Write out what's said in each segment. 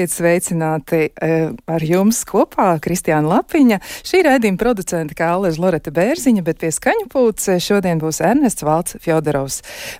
Esiet sveicināti uh, ar jums kopā Kristiāna Lapiņa. Šī raidījuma producente kā Aleža Loreta Bērziņa, bet pie skaņu pūces šodien būs Ernests Valts Fjodorovs.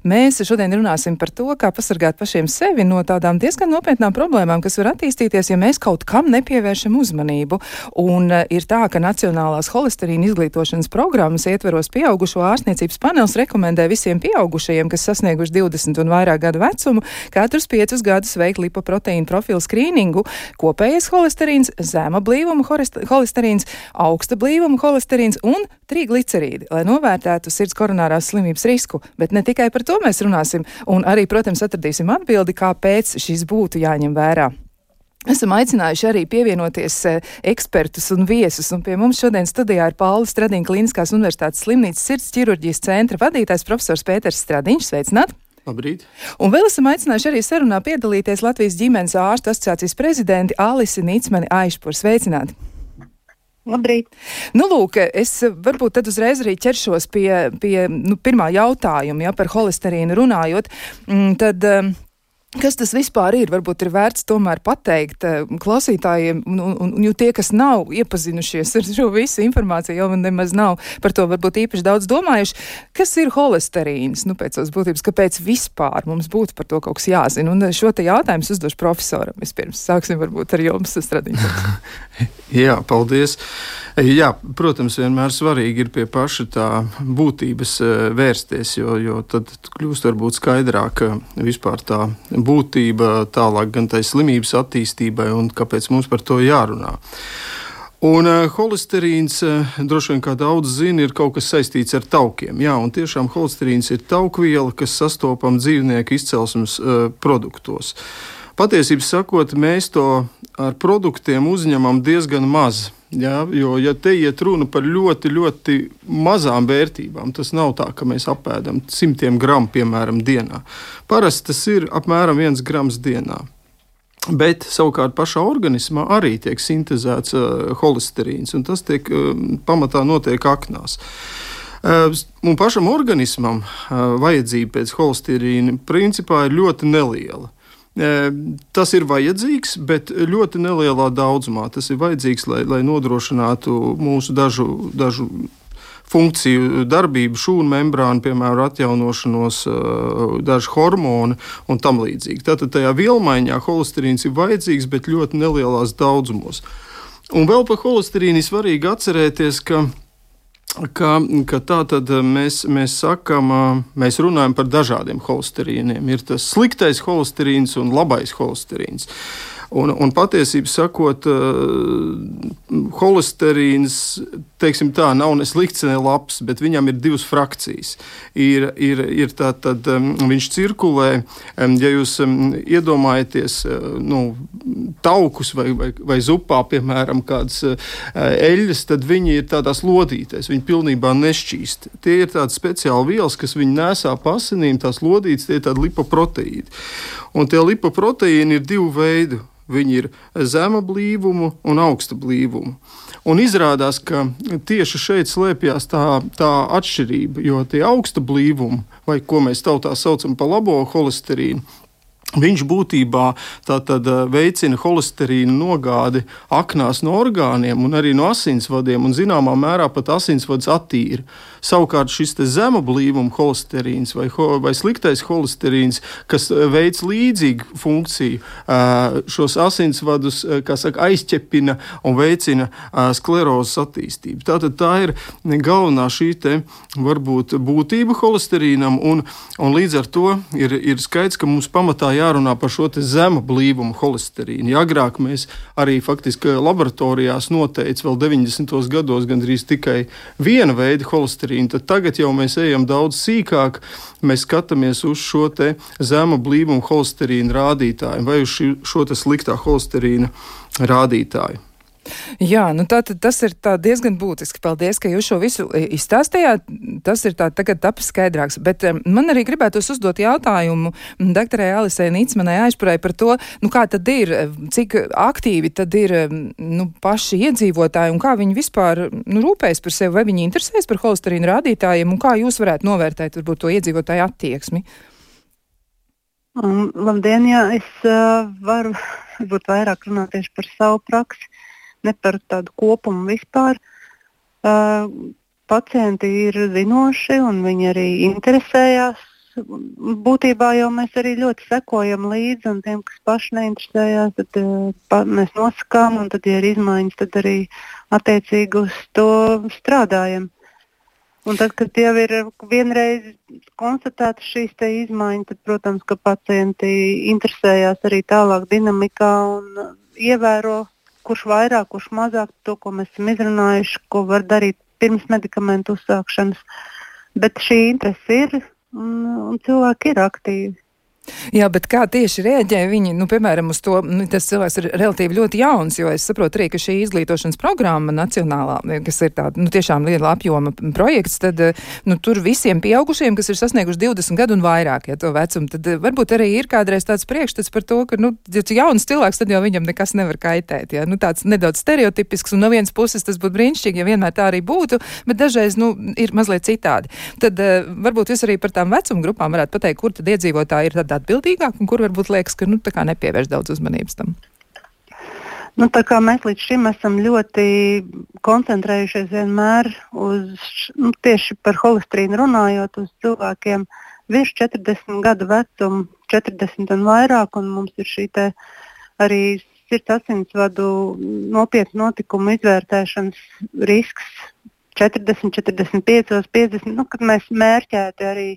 Mēs šodien runāsim par to, kā pasargāt pašiem sevi no tādām diezgan nopietnām problēmām, kas var attīstīties, ja mēs kaut kam nepievēršam uzmanību. Un uh, ir tā, ka Nacionālās holesterīna izglītošanas programmas ietveros pieaugušo ārstniecības panels rekomendē visiem pieaugušajiem, kas sasnieguši 20 un vairāk gadu vecumu, katrus piecus gadus veikt lipoproteīnu profilu profilu skrīningu, kopējais holesterīns, zema blīvuma holesterīns, augsta blīvuma holesterīns un triglicerīdi, lai novērtētu sirds koronārās slimības risku. Bet ne tikai par to mēs runāsim, un arī, protams, atradīsim atbildi, kāpēc šis būtu jāņem vērā. Esam aicinājuši arī pievienoties e, ekspertus un viesus, un pie mums šodien studijā ir Paula Stradīna Kliniskās Universitātes slimnīcas sirds ķirurģijas centra vadītājs profesors Pēters Stradiņš. Sveicināt! Labrīt. Un vēl esam aicinājuši arī sarunā piedalīties Latvijas ģimenes ārstu asociācijas prezidenti Alisi Nīcmani Aišpur. Sveicināti! Labrīt. Nu, lūk, es varbūt tad uzreiz arī ķeršos pie, pie nu, pirmā jautājuma, ja par holesterīnu runājot. Mm, tad, Kas tas vispār ir? Varbūt ir vērts tomēr pateikt eh, klausītājiem, un, un, un jo tie, kas nav iepazinušies ar šo visu informāciju, jau nemaz nav par to varbūt īpaši daudz domājuši, kas ir holesterīns, nu pēc savas būtības, kāpēc vispār mums būtu par to kaut kas jāzina. Un šo te jautājumu uzdošu profesoram vispirms. Sāksim varbūt ar jums, Stradiņš. Jā, paldies. Jā, protams, vienmēr svarīgi ir pie paša tā būtības eh, vērsties, jo, jo tad kļūst varbūt skaidrāk vispār tā būtība tālāk gan tai slimības attīstībai un kāpēc mums par to jārunā. Un uh, holesterīns, uh, droši vien kā daudz zina, ir kaut kas saistīts ar taukiem. Jā, un tiešām holesterīns ir taukviela, kas sastopama dzīvnieku izcelsmes produktos. Patiesībā sakot, mēs to ar produktiem uzņemam diezgan maz. Jā, jo, ja te iet runa par ļoti, ļoti mazām vērtībām, tas nav tā, ka mēs apēdam simtiem gramu, piemēram, dienā. Parasti tas ir apmēram viens grams dienā. Bet savukārt pašā organismā arī tiek sintēzēts uh, holesterīns, un tas tiek uh, pamatā notiek aknās. Uh, un pašam organismam uh, vajadzība pēc holesterīna principā ir ļoti neliela. Tas ir vajadzīgs, bet ļoti nelielā daudzumā. Tas ir vajadzīgs, lai, lai nodrošinātu mūsu dažu, dažu funkciju darbību, šūnu membrānu, piemēram, atjaunošanos, dažu hormonu un tam līdzīgi. Tātad tajā vielmaiņā holesterīns ir vajadzīgs, bet ļoti nelielās daudzumos. Un vēl par holesterīnu svarīgi atcerēties, ka ka, ka tā tad eh, mēs, mēs sakām, eh, mēs runājam par dažādiem holesterīniem. Ir tas sliktais holesterīns un labais holesterīns. Un, un patiesībā sakot, uh, holesterīns teiksim, tā, nav ne slikts, ne labs, bet viņam ir divas frakcijas. Ir, ir, ir tā, tad um, viņš cirkulē, um, ja jūs um, iedomājaties uh, nu, taukus vai, vai, vai zupā, piemēram, kādas uh, eļļas, tad viņi ir tādās lodītēs, viņi pilnībā nešķīst. Tie ir tādi speciāli vielas, kas viņi nesā pasinīm, tās lodītes, tie ir tādi lipoproteīdi. Un tie lipoproteīni ir divu veidu. Viņi ir zema blīvuma un augsta blīvuma. Un izrādās, ka tieši šeit slēpjas tā, tā atšķirība, jo tie augsta blīvumi, vai ko mēs tautā saucam par labo holesterīnu, Viņš būtībā tātad, eh, veicina holesterīnu nogādi aknās no orgāniem un arī no asinsvadiem, un zināmā mērā pat asinsvads attīra. Savukārt šis zema blīvuma holesterīns vai, vai sliktais holesterīns, kas eh, veic līdzīgu funkciju, eh, šos asinsvadus saka, aizķepina un veicina sklerozes attīstību. Tātad tā ir galvenā šī te, varbūt būtība holesterīnam, un, un līdz ar to ir, ir skaidrs, ka mums pamatā jārunā par šo zemu blīvumu holesterīnu. Ja agrāk mēs arī faktiski laboratorijās noteicām vēl 90. gados gandrīz tikai viena veida holesterīnu, tad tagad jau mēs ejam daudz sīkāk. Mēs skatāmies uz šo zemu blīvumu holesterīnu rādītāju vai uz šo sliktā holesterīna rādītāju. Jā, nu tā, tas ir diezgan būtiski. Paldies, ka jūs šo visu e, izstāstījāt. Tas ir tā tagad tapis skaidrāks. Bet um, man arī gribētos uzdot jautājumu doktorai Alisai Nīcmanai aizpurai par to, nu kā tad ir, cik aktīvi tad ir nu, paši iedzīvotāji un kā viņi vispār nu, rūpējas par sevi, vai viņi interesēs par holesterīnu rādītājiem un kā jūs varētu novērtēt varbūt to iedzīvotāju attieksmi. Um, labdien, jā, es uh, varu varbūt vairāk runāt tieši par savu praksi, ne par tādu kopumu vispār. Uh, pacienti ir zinoši un viņi arī interesējās. Būtībā jau mēs arī ļoti sekojam līdzi, un tiem, kas paši neinteresējās, tad uh, pa, mēs nosakām, un tad, ja ir izmaiņas, tad arī attiecīgi uz to strādājam. Un tad, kad jau ir vienreiz konstatētas šīs izmaiņas, tad, protams, ka pacienti interesējās arī tālāk dinamikā un ievēro, kurš vairāk, kurš mazāk to, ko mēs esam izrunājuši, ko var darīt pirms medikamentu uzsākšanas. Bet šī interese ir un, un cilvēki ir aktīvi. Jā, bet kā tieši rēģē viņi, nu, piemēram, uz to, nu, tas cilvēks ir relatīvi ļoti jauns, jo es saprotu arī, ka šī izglītošanas programma nacionālā, kas ir tāda, nu, tiešām liela apjoma projekts, tad, nu, tur visiem pieaugušiem, kas ir sasnieguši 20 gadu un vairāk, ja to vecumu, tad varbūt arī ir kādreiz tāds priekšstats par to, ka, nu, ja jauns cilvēks, tad jau viņam nekas nevar kaitēt, ja, nu, tāds nedaudz stereotipisks, un no vienas puses tas būtu brīnišķīgi, ja vienmēr tā arī būtu, bet dažreiz, nu, ir mazliet citādi. Tad varbūt jūs arī par tām vecuma grupām varētu pateikt, kur tad iedzīvotāji ir tādā atbildīgāk, un kur varbūt liekas, ka nu, nepievērš daudz uzmanības tam? Nu, mēs līdz šim esam ļoti koncentrējušies vienmēr uz nu, tieši par holesterīnu runājot, uz cilvēkiem virs 40 gadu vecumu, 40 un vairāk, un mums ir šī arī sirds asinsvadu nopietnu notikumu izvērtēšanas risks 40, 45, 50, nu, kad mēs mērķēti arī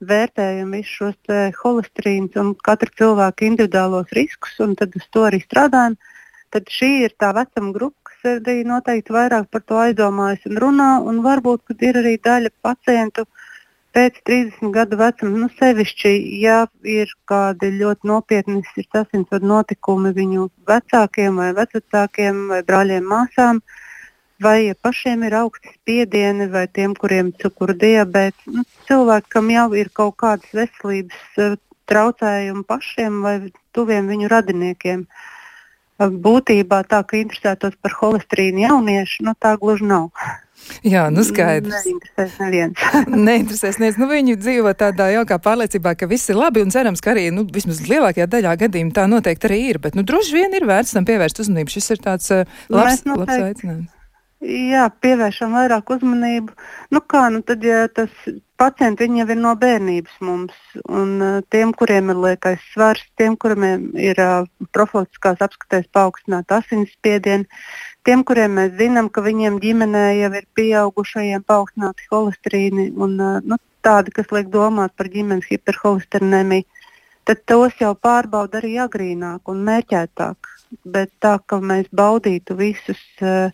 vērtējam visus šos holesterīnus un katra cilvēka individuālos riskus, un tad uz to arī strādājam. Tad šī ir tā vecuma grupa, kas arī noteikti vairāk par to aizdomājas un runā, un varbūt ir arī daļa pacientu pēc 30 gadu vecuma, nu sevišķi, ja ir kādi ļoti nopietni sirdsasinsvadu notikumi viņu vecākiem vai vecākiem vai brāļiem māsām. Uh, vai pašiem ir augsti spiedieni, vai tiem, kuriem ir cukuru diabetes. Nu, cilvēkam jau ir kaut kādas veselības uh, traucējumi pašiem vai tuviem viņu radiniekiem. Uh, būtībā tā, ka interesētos par holesterīnu jauniešu, nu, tā gluži nav. Jā, nu skaidrs. Neinteresēs neviens. Neinteresēs neviens. Nu, viņi dzīvo tādā jaukā pārliecībā, ka viss ir labi un cerams, ka arī, nu, vismaz lielākajā daļā gadījumā tā noteikti arī ir. Bet, nu, droši vien ir vērts tam pievērst uzmanību. Šis ir tāds uh, labs, labs aicinājums. Jā, pievēršam vairāk uzmanību. Nu kā, nu tad, ja tas pacienti jau ir no bērnības mums, un uh, tiem, kuriem ir liekais svars, tiem, kuriem ir uh, profilaktiskās apskatēs paaugstināta asinsspiediena, tiem, kuriem mēs zinām, ka viņiem ģimenē jau ir pieaugušajiem paaugstināti holesterīni un uh, nu, tādi, kas liek domāt par ģimenes hiperholesterinēmiju, tad tos jau pārbauda arī agrīnāk un mērķētāk. Bet tā, ka mēs baudītu visus uh,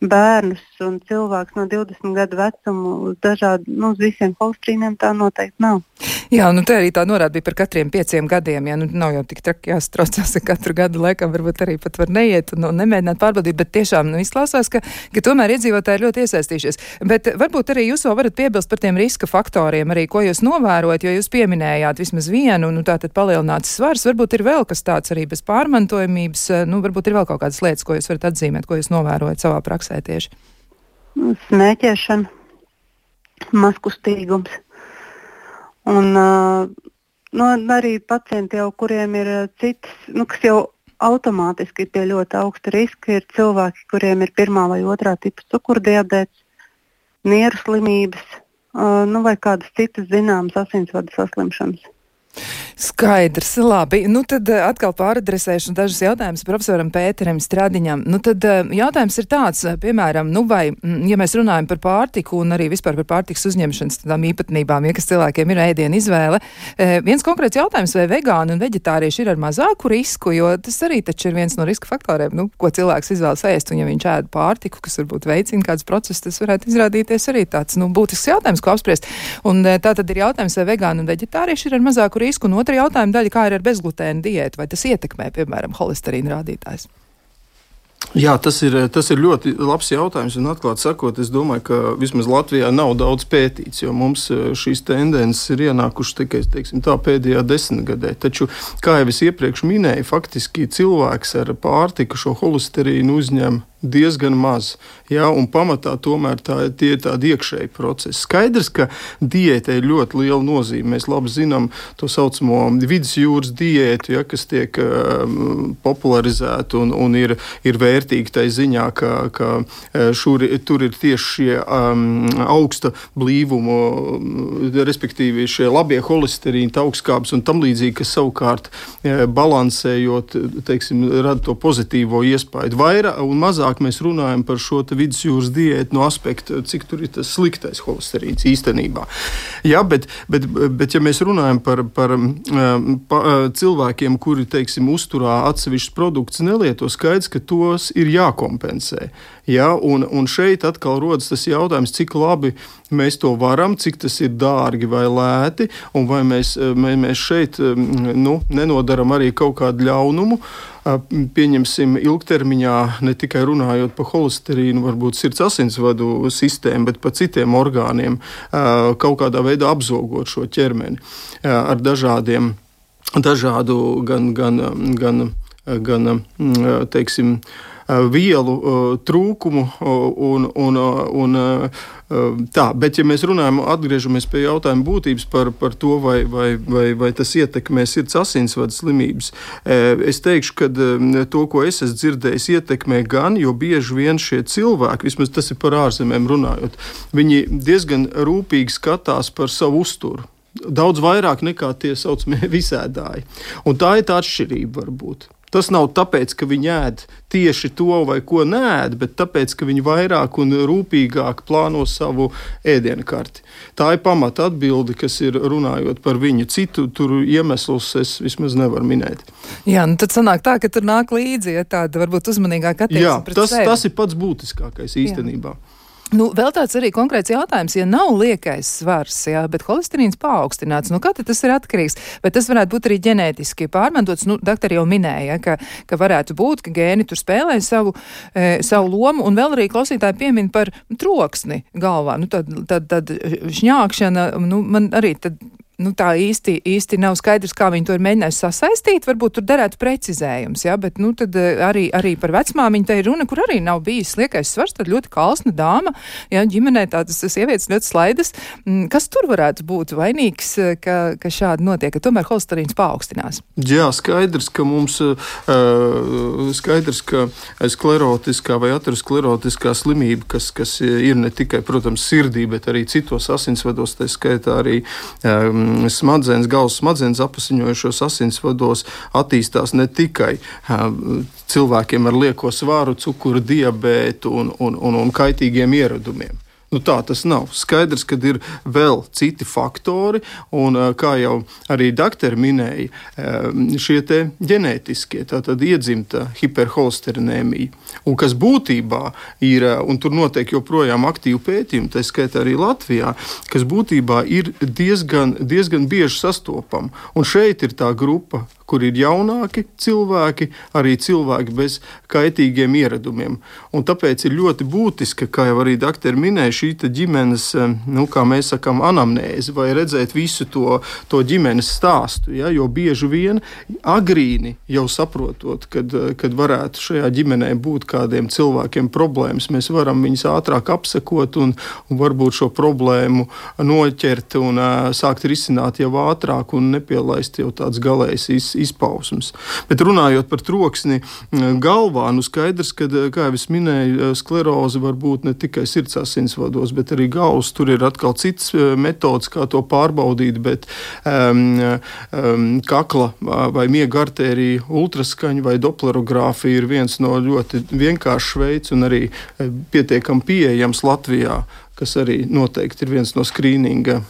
bērnus un cilvēkus no 20 gadu vecuma uz dažādiem, nu, uz visiem holstrīniem tā noteikti nav. Jā, nu te arī tā norāda bija par katriem pieciem gadiem. Jā, nu nav jau tik traki jāstraucās, ka katru gadu laikam varbūt arī pat var neiet un, un nemēģināt pārbaudīt, bet tiešām nu, izklausās, ka, ka tomēr iedzīvotāji ir ļoti iesaistījušies. Bet varbūt arī jūs vēl varat piebilst par tiem riska faktoriem, arī ko jūs novērojat, jo jūs pieminējāt vismaz vienu, nu tā tad palielināts svars. Varbūt ir vēl kas tāds arī bez pārmantojumības, nu varbūt ir vēl kaut kādas lietas, ko jūs varat atzīmēt, ko jūs novērojat savā praksē tieši. Smēķēšana, maskustīgums Un, nu, arī pacienti, jau, kuriem ir citas, nu, kas jau automātiski ir pie ļoti augsta riska, ir cilvēki, kuriem ir pirmā vai otrā tipa cukurdibēts, nieru slimības nu, vai kādas citas zināmas asinsvadu saslimšanas. Skaidrs, labi. Nu tad eh, atkal pāradresēšu dažus jautājumus profesoram Pēteram Stradiņam. Nu tad eh, jautājums ir tāds, eh, piemēram, nu vai, mm, ja mēs runājam par pārtiku un arī vispār par pārtikas uzņemšanas tādām īpatnībām, ja kas cilvēkiem ir ēdienu izvēle, viens konkrēts jautājums, vai vegāni un veģetārieši ir ar mazāku risku, jo tas arī taču ir viens no riska faktoriem, nu, ko cilvēks izvēlas ēst, un ja viņš ēd pārtiku, kas varbūt veicina kāds process, tas varētu izrādīties arī tāds, nu, būtisks jautājums, ko apspriest. Un tā tad ir jautājums, vai vegāni un veģetārieši ir ar mazāku risku, un otra jautājuma daļa, kā ir ar bezglutēnu diētu, vai tas ietekmē, piemēram, holesterīna rādītājs? Jā, tas ir, tas ir ļoti labs jautājums. Atklāti sakot, es domāju, ka vismaz Latvijā nav daudz pētīts, jo mums e, šīs tendences ir ienākušas tikai teiksim, tā, pēdējā desmitgadē. Taču, kā jau es iepriekš minēju, faktiski cilvēks ar pārtiku šo holesterīnu uzņem diezgan maz. Ja, un pamatā tomēr tā, tie ir tādi iekšēji procesi. Skaidrs, ka diētai ir ļoti liela nozīme. Mēs labi zinām to saucamo vidusjūras diētu, ja, kas tiek um, popularizēta un, un ir, ir vērtīga tai ziņā, ka, ka uh, šur, tur ir tieši šie um, augsta blīvuma, respektīvi šie labie holesterīni, augstskābes un tam līdzīgi, kas savukārt uh, balansējot, teiksim, rada to pozitīvo iespaidu. Vairāk un mazāk mazāk mēs runājam par šo vidusjūras diētu no aspekta, cik tur ir tas sliktais holesterīns īstenībā. Jā, bet, bet, bet ja mēs runājam par, par um, pa, uh, cilvēkiem, kuri, teiksim, uzturā atsevišķus produktus nelieto, skaidrs, ka tos ir jākompensē. Ja, un, un šeit atkal rodas tas jautājums, cik labi mēs to varam, cik tas ir dārgi vai lēti, un vai mēs, mēs šeit um, nu, nenodaram arī kaut kādu ļaunumu. Pieņemsim, ilgtermiņā ne tikai runājot par holesterīnu, varbūt sirds asinsvadu sistēmu, bet par citiem orgāniem, kaut kādā veidā apzogot šo ķermeni ar dažādiem, dažādu gan, gan, gan, gan teiksim, vielu trūkumu un, un, un tā. Bet, ja mēs runājam, atgriežamies pie jautājuma būtības par, par to, vai, vai, vai, vai tas ietekmē sirds asinsvadu slimības, es teikšu, ka to, ko es esmu dzirdējis, ietekmē gan, jo bieži vien šie cilvēki, vismaz tas ir par ārzemēm runājot, viņi diezgan rūpīgi skatās par savu uzturu. Daudz vairāk nekā tie saucamie visēdāji. Un tā ir tā atšķirība varbūt. Tas nav tāpēc, ka viņi ēd tieši to vai ko nē, bet tāpēc, ka viņi vairāk un rūpīgāk plāno savu ēdienu karti. Tā ir pamata atbilde, kas ir runājot par viņu. Citu iemeslus es vismaz nevaru minēt. Jā, nu tad sanāk tā, ka tur nāk līdzi ja tāda varbūt uzmanīgāka attieksme. Jā, tas, sevi. tas ir pats būtiskākais īstenībā. Jā. Nu, vēl tāds arī konkrēts jautājums, ja nav liekais svars, jā, bet holesterīns paaugstināts, nu kā tas ir atkarīgs? Bet tas varētu būt arī ģenētiski pārmantots. Nu, doktori jau minēja, ka, ka varētu būt, ka gēni tur spēlē savu, e, savu lomu, un vēl arī klausītāji piemin par troksni galvā. Nu, tad, tad, tad šņākšana, nu, man arī tad nu, tā īsti, īsti nav skaidrs, kā viņi to ir mēģinājuši sasaistīt. Varbūt tur derētu precizējums, ja, bet nu, eh, arī, arī par vecmāmiņu te ir runa, kur arī nav bijis liekais svars, tad ļoti kalsna dāma, ja, ģimenē tādas sievietes ļoti slaidas. Mm, kas tur varētu būt vainīgs, eh, ka, ka šādi notiek, ka tomēr holesterīns paaugstinās? Jā, skaidrs, ka mums uh, skaidrs, ka sklerotiskā vai aterosklerotiskā slimība, kas, kas ir ne tikai, protams, sirdī, bet arī citos asinsvados, tā skaitā arī um, smadzenes, galvas smadzenes apziņojušos asinsvados attīstās ne tikai cilvēkiem ar lieko svāru, cukuru diabētu un, un, un, un kaitīgiem ieradumiem. Nu, tā tas nav. Skaidrs, ka ir vēl citi faktori, un kā jau arī doktori minēja, šie ģenētiskie, tātad iedzimta hiperholesterinēmija, un kas būtībā ir, un tur notiek joprojām aktīvi pētījumi, tā skaitā arī Latvijā, kas būtībā ir diezgan, diezgan bieži sastopama. Un šeit ir tā grupa kur ir jaunāki cilvēki, arī cilvēki bez kaitīgiem ieradumiem. Un tāpēc ir ļoti būtiski, kā jau arī doktori minēja, šī ģimenes, eh, nu, kā mēs sakām, anamnēze vai redzēt visu to, to ģimenes stāstu. Ja? Jo bieži vien agrīni jau saprotot, kad, kad varētu šajā ģimenē būt kādiem cilvēkiem problēmas, mēs varam viņus ātrāk apsekot un, un varbūt šo problēmu noķert un uh, sākt risināt jau ātrāk un nepielaist jau tāds galējs iz, izpausmes. Bet runājot par troksni galvā, nu skaidrs, ka, kā jau es minēju, skleroze var būt ne tikai sirds asinsvados, bet arī galvas. Tur ir atkal cits metods, kā to pārbaudīt, bet um, um, kakla vai miega artērija ultraskaņa vai doplerogrāfija ir viens no ļoti vienkāršs veids un arī pietiekami pieejams Latvijā kas arī noteikti ir viens no skrīninga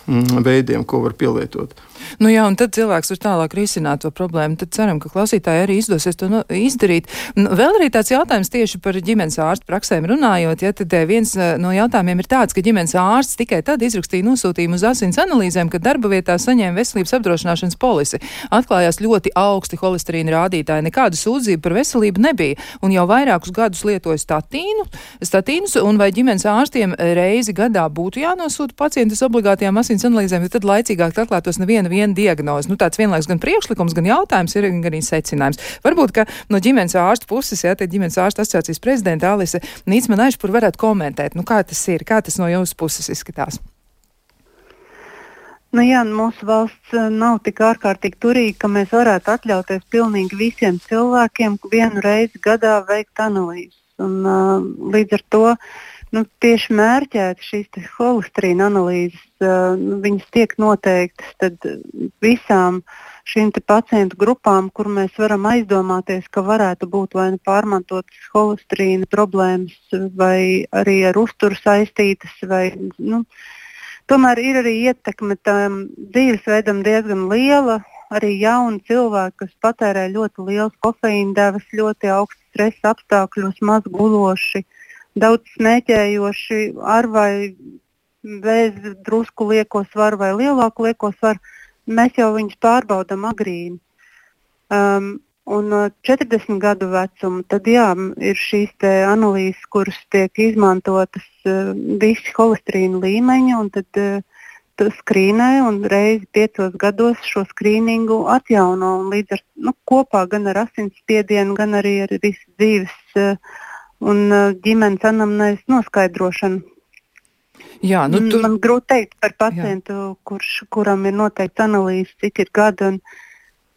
veidiem, ko var pielietot. Nu jā, un tad cilvēks var tālāk risināt to problēmu. Tad ceram, ka klausītāji arī izdosies to no, izdarīt. Nu, vēl arī tāds jautājums tieši par ģimenes ārstu praksēm runājot. Ja, tad eh, viens eh, no jautājumiem ir tāds, ka ģimenes ārsts tikai tad izrakstīja nosūtījumu uz asins analīzēm, kad darba vietā saņēma veselības apdrošināšanas polisi. Atklājās ļoti augsti holesterīna rādītāji, nekādu sūdzību par veselību nebija. Un jau vairākus gadus lietoja statīnu, statīnus, un vai ģimenes ārstiem reizi gadā būtu jānosūta pacientus obligātajām asins analīzēm, tad laicīgāk atklātos neviena viena diagnoze. Nu, tāds vienlaiks gan priekšlikums, gan jautājums ir gan arī secinājums. Varbūt, ka no ģimenes ārsta puses, ja te ģimenes ārsta asociācijas prezidenta Alise Nīcman Aišpur varētu komentēt, nu kā tas ir, kā tas no jūsu puses izskatās. Nu jā, mūsu valsts eh, nav tik ārkārtīgi turīga, ka mēs varētu atļauties pilnīgi visiem cilvēkiem vienu reizi gadā veikt analīzes. Un, uh, līdz ar to nu, tieši mērķēt šīs holesterīna analīzes, uh, viņas tiek noteiktas visām šīm pacientu grupām, kur mēs varam aizdomāties, ka varētu būt vai nu pārmantotas holesterīna problēmas, vai arī ar uzturu saistītas. Vai, nu, Tomēr ir arī ietekme tam dzīvesveidam diezgan liela. Arī jauni cilvēki, kas patērē ļoti liels kofeīna devas, ļoti augstu stresa apstākļos, maz guloši, daudz smēķējoši, ar vai bez drusku lieko svaru vai lielāku lieko svaru, mēs jau viņus pārbaudām agrīni. Um, un 40 uh, gadu vecuma, tad jā, ir šīs analīzes, kuras tiek izmantotas uh, visi holesterīna līmeņi, un tad uh, skrīnē un reizi piecos gados šo skrīningu atjauno. Līdz ar nu, kopā gan ar asinsspiedienu, gan arī ar visu dzīves uh, un uh, ģimenes anamnēs noskaidrošanu. Jā, nu, tu... Man grūti pateikt par pacientu, kurš, kuram ir noteikts analīzes, cik ir gadi. Un,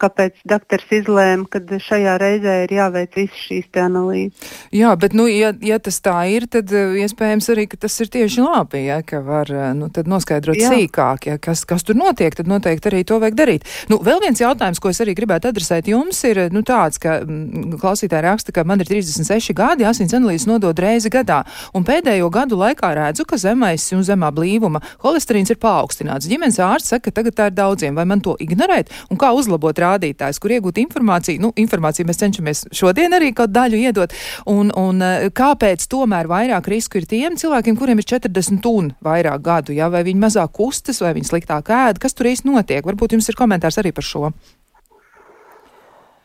kāpēc doktors izlēma, ka šajā reizē ir jāveic visas šīs analīzes. Jā, bet, nu, ja, ja tas tā ir, tad eh, iespējams arī, tas ir tieši labi, ja, ka var eh, nu, noskaidrot Jā. sīkāk, ja, kas, kas tur notiek, tad noteikti arī to vajag darīt. Nu, vēl viens jautājums, ko es arī gribētu adresēt jums, ir nu, tāds, ka m, klausītāji raksta, ka man ir 36 gadi, asins analīzes nodod reizi gadā, un pēdējo gadu laikā redzu, ka zemais un zemā blīvuma holesterīns ir paaugstināts. Ģimenes ārsts saka, ka tagad tā ir daudziem, vai man to ignorēt un kā uzlabot rādītāju? Rādītājs, kur iegūt informāciju. Nu, informāciju mēs cenšamies šodien arī kaut daļu iedot. Un, un eh, kāpēc tomēr vairāk risku ir tiem cilvēkiem, kuriem ir 40 un vairāk gadu? Ja? Vai viņi mazāk kustas, vai viņi sliktāk ēd? Kas tur īsti notiek? Varbūt jums ir komentārs arī par šo.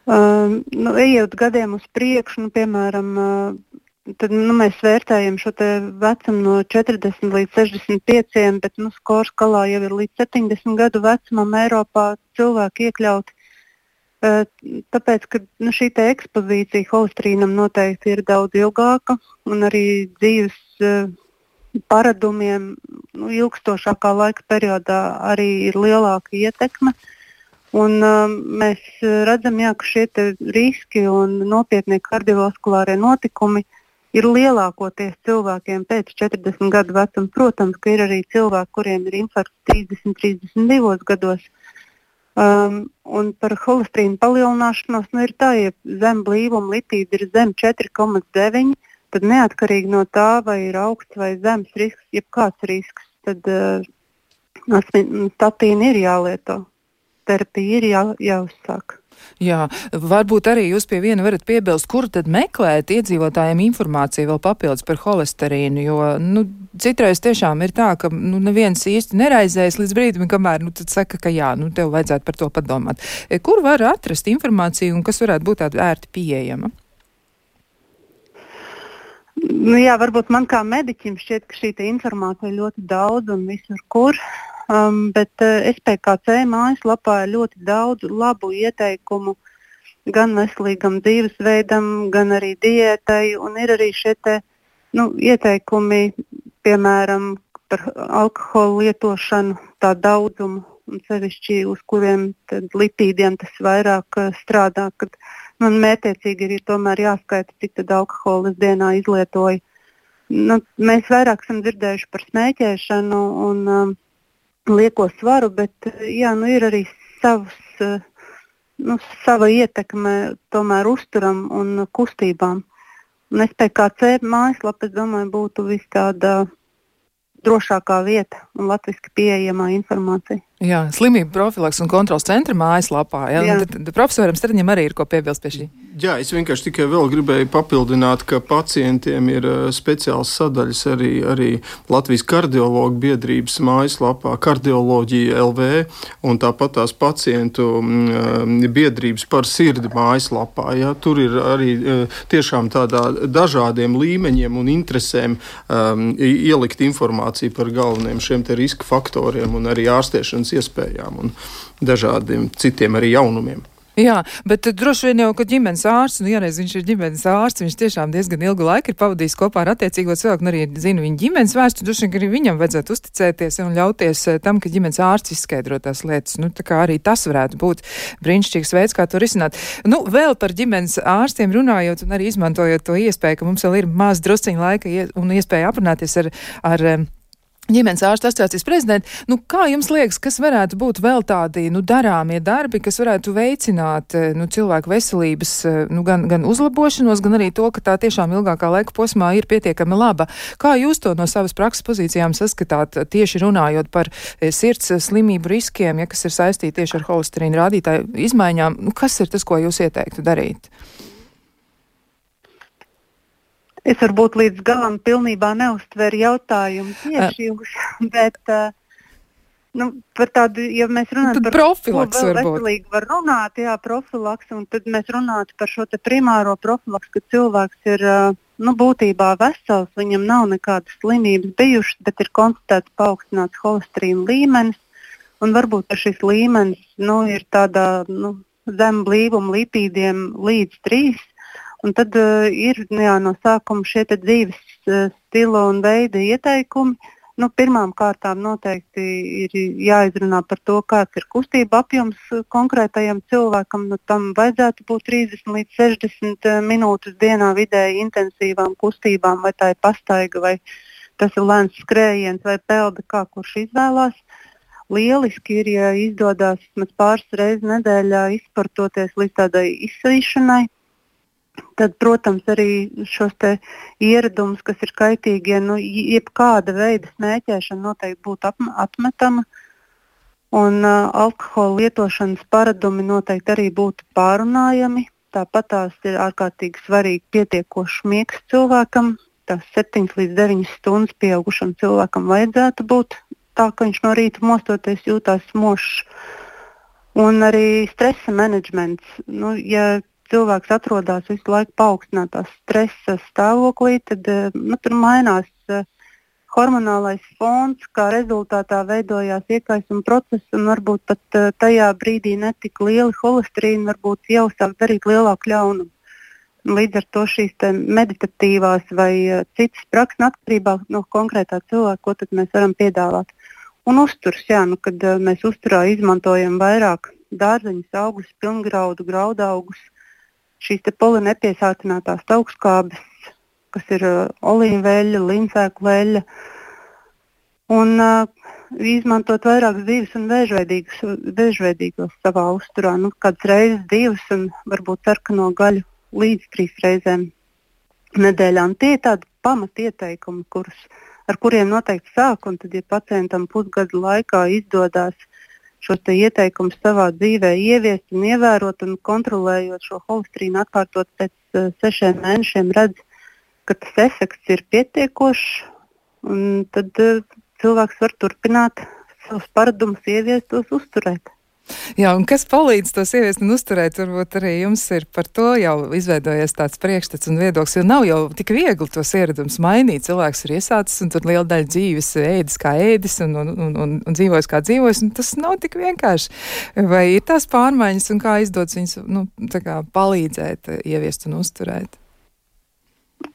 Uh, nu, ejot gadiem uz priekšu, nu, piemēram, uh, tad nu, mēs vērtējam šo vecumu no 40 līdz 65, bet nu, skolu skalā jau ir līdz 70 gadu vecumam Eiropā cilvēki iekļauti. Tāpēc, ka nu, šī ekspozīcija holesterīnam noteikti ir daudz ilgāka un arī dzīves paradumiem nu, ilgstošākā laika periodā arī ir lielāka ietekme. Un, uh, mēs redzam, jā, ka šie riski un nopietnie kardiovaskulārie notikumi ir lielākoties cilvēkiem pēc 40 gadu vecuma. Protams, ka ir arī cilvēki, kuriem ir infarkts 30, 32 gados. Um, un par holesterīnu palielināšanos nu, ir tā, ja zem blīvuma litība ir zem 4,9, tad neatkarīgi no tā, vai ir augsts vai zems risks, jebkāds risks, tad uh, statīna ir jālieto. Terapija ir jā, jāuzsāk. Jā, varbūt arī jūs pie viena varat piebilst, kur tad meklēt iedzīvotājiem informāciju vēl papildus par holesterīnu, jo, nu, citreiz tiešām ir tā, ka, nu, neviens īsti neraizējas līdz brīdim, kamēr, nu, tad saka, ka jā, nu, tev vajadzētu par to padomāt. E, kur var atrast informāciju un kas varētu būt tāda ērti pieejama? Nu, jā, varbūt man kā mediķim šķiet, ka šī informācija ļoti daudz un visur, kur. Um, bet uh, SPKC mājaslapā ir ļoti daudz labu ieteikumu gan veselīgam dzīvesveidam, gan arī diētai. Ir arī šie te, nu, ieteikumi, piemēram, par alkohola lietošanu, tā daudzumu, un sevišķi uz kuriem lipīdiem tas vairāk uh, strādā. Kad man mērķiecīgi ir tomēr jāskaita, cik daudz alkohola es dienā izlietoju. Nu, mēs vairāk esam dzirdējuši par smēķēšanu. Un, um, lieko svaru, bet jā, nu, ir arī savs, nu, sava ietekme tomēr uzturam un kustībām. Un SPKC mājaslapa, es domāju, būtu vis tāda drošākā vieta un latviski pieejamā informācija. Jā, slimību profilaks un kontrols centra mājaslapā. Jā, jā. Tad, tad profesoram Stradiņam arī ir ko piebilst pie šī. Jā, es vienkārši tikai vēl gribēju papildināt, ka pacientiem ir speciāls sadaļas arī, arī Latvijas kardiologu biedrības mājaslapā, kardioloģija LV, un tāpat tās pacientu biedrības par sirdi mājaslapā. Jā. Tur ir arī tiešām tādā dažādiem līmeņiem un interesēm um, ielikt informāciju par galvenajiem šiem riska faktoriem un arī ārstēšanas uzturēšanas iespējām un dažādiem citiem arī jaunumiem. Jā, bet droši vien jau, ka ģimenes ārsts, nu, ja reiz viņš ir ģimenes ārsts, viņš tiešām diezgan ilgu laiku ir pavadījis kopā ar attiecīgo cilvēku, un arī zina viņa ģimenes vēsturi, droši vien, arī viņam vajadzētu uzticēties un ļauties eh, tam, ka ģimenes ārsts izskaidro tās lietas. Nu, tā kā arī tas varētu būt brīnišķīgs veids, kā to risināt. Nu, vēl par ģimenes ārstiem runājot un arī izmantojot to iespēju, ka mums vēl ir maz drusciņa laika un iespēja aprunāties ar, ar ģimenes ārsta asociācijas prezidenta. Nu, kā jums liekas, kas varētu būt vēl tādi nu, darāmie darbi, kas varētu veicināt eh, nu, cilvēku veselības eh, nu, gan, gan uzlabošanos, gan arī to, ka tā tiešām ilgākā laika posmā ir pietiekami laba? Kā jūs to no savas prakses pozīcijām saskatāt, tieši runājot par eh, sirds slimību riskiem, ja kas ir saistīti tieši ar holesterīnu rādītāju izmaiņām? Nu, kas ir tas, ko jūs ieteiktu darīt? Es varbūt līdz galam pilnībā neuztveru jautājumu tieši jūs, bet uh, nu, par tādu, ja mēs runājam par profilaks, ko veselīgi var runāt, jā, profilaks, un tad mēs runātu par šo primāro profilaks, ka cilvēks ir uh, nu, būtībā vesels, viņam nav nekādas slimības bijušas, bet ir konstatēts paaugstināts holesterīna līmenis, un varbūt šis līmenis nu, ir tādā nu, zem blīvuma lipīdiem līdz 3 Un tad uh, ir nu jā, no sākuma šie dzīves uh, stila un veida ieteikumi. Nu, pirmām kārtām noteikti ir jāizrunā par to, kāds ir kustība apjoms eh, konkrētajam cilvēkam. Nu, tam vajadzētu būt 30 līdz 60 minūtes dienā vidēji intensīvām kustībām, vai tā ir pastaiga, vai tas ir lēns skrējiens vai pelde, kā kurš izvēlās. Lieliski ir, ja izdodas pāris reizes nedēļā izportoties līdz tādai izsīšanai Tad, protams, arī šos ieradumus, kas ir kaitīgie, nu, jebkāda veida smēķēšana noteikti būtu atmetama. Un uh, alkohola lietošanas paradumi noteikti arī būtu pārunājami. Tāpat tās ir ārkārtīgi svarīgi pietiekošs miegs cilvēkam. Tās 7 līdz 9 stundas pieaugušam cilvēkam vajadzētu būt tā, ka viņš no rīta mostoties jūtās mošs. Un arī stresa menedžments. Nu, ja cilvēks atrodas visu laiku paaugstinātā stresa stāvoklī, tad eh, nu, tur mainās uh, hormonālais fons, kā rezultātā veidojās iekaisuma process, un varbūt pat uh, tajā brīdī netika lieli holesterīni, varbūt jau sāk darīt lielāku ļaunumu. Līdz ar to šīs meditatīvās vai citas prakses atkarībā no konkrētā cilvēka, ko mēs varam piedāvāt. Un uzturs, jā, nu, kad mēs uzturā izmantojam vairāk dārzeņus, augus, pilngraudu, graudaugus, šīs polinepiesātinātās augstskābes, kas ir uh, olīveļa, līnsēku veļa. Un uh, izmantot vairākas divas un vēžveidīgos savā uzturā. Nu, kādas reizes divas un varbūt sarkano gaļu līdz trīs reizēm nedēļā. Un tie ir tādi pamatieteikumi, kurus, ar kuriem noteikti sāk. Un tad, ja pacientam pusgadu laikā izdodas šos ieteikumus savā dzīvē ieviest un ievērot un kontrolējot šo holesterīnu atkārtot pēc uh, sešiem mēnešiem, redz, ka tas efekts ir pietiekošs. Tad uh, cilvēks var turpināt savus paradumus ieviest, tos uzturēt. Jā, un kas palīdz tos ieviest un uzturēt, varbūt arī jums ir par to jau izveidojies tāds priekšstats un viedoklis, jo nav jau tik viegli tos ieradumus mainīt. Cilvēks ir iesācis un tur liela daļa dzīves ēdis kā ēdis un, un, un, un, un dzīvojis kā dzīvojis, un tas nav tik vienkārši. Vai ir tās pārmaiņas un kā izdodas viņus nu, kā palīdzēt ieviest un uzturēt?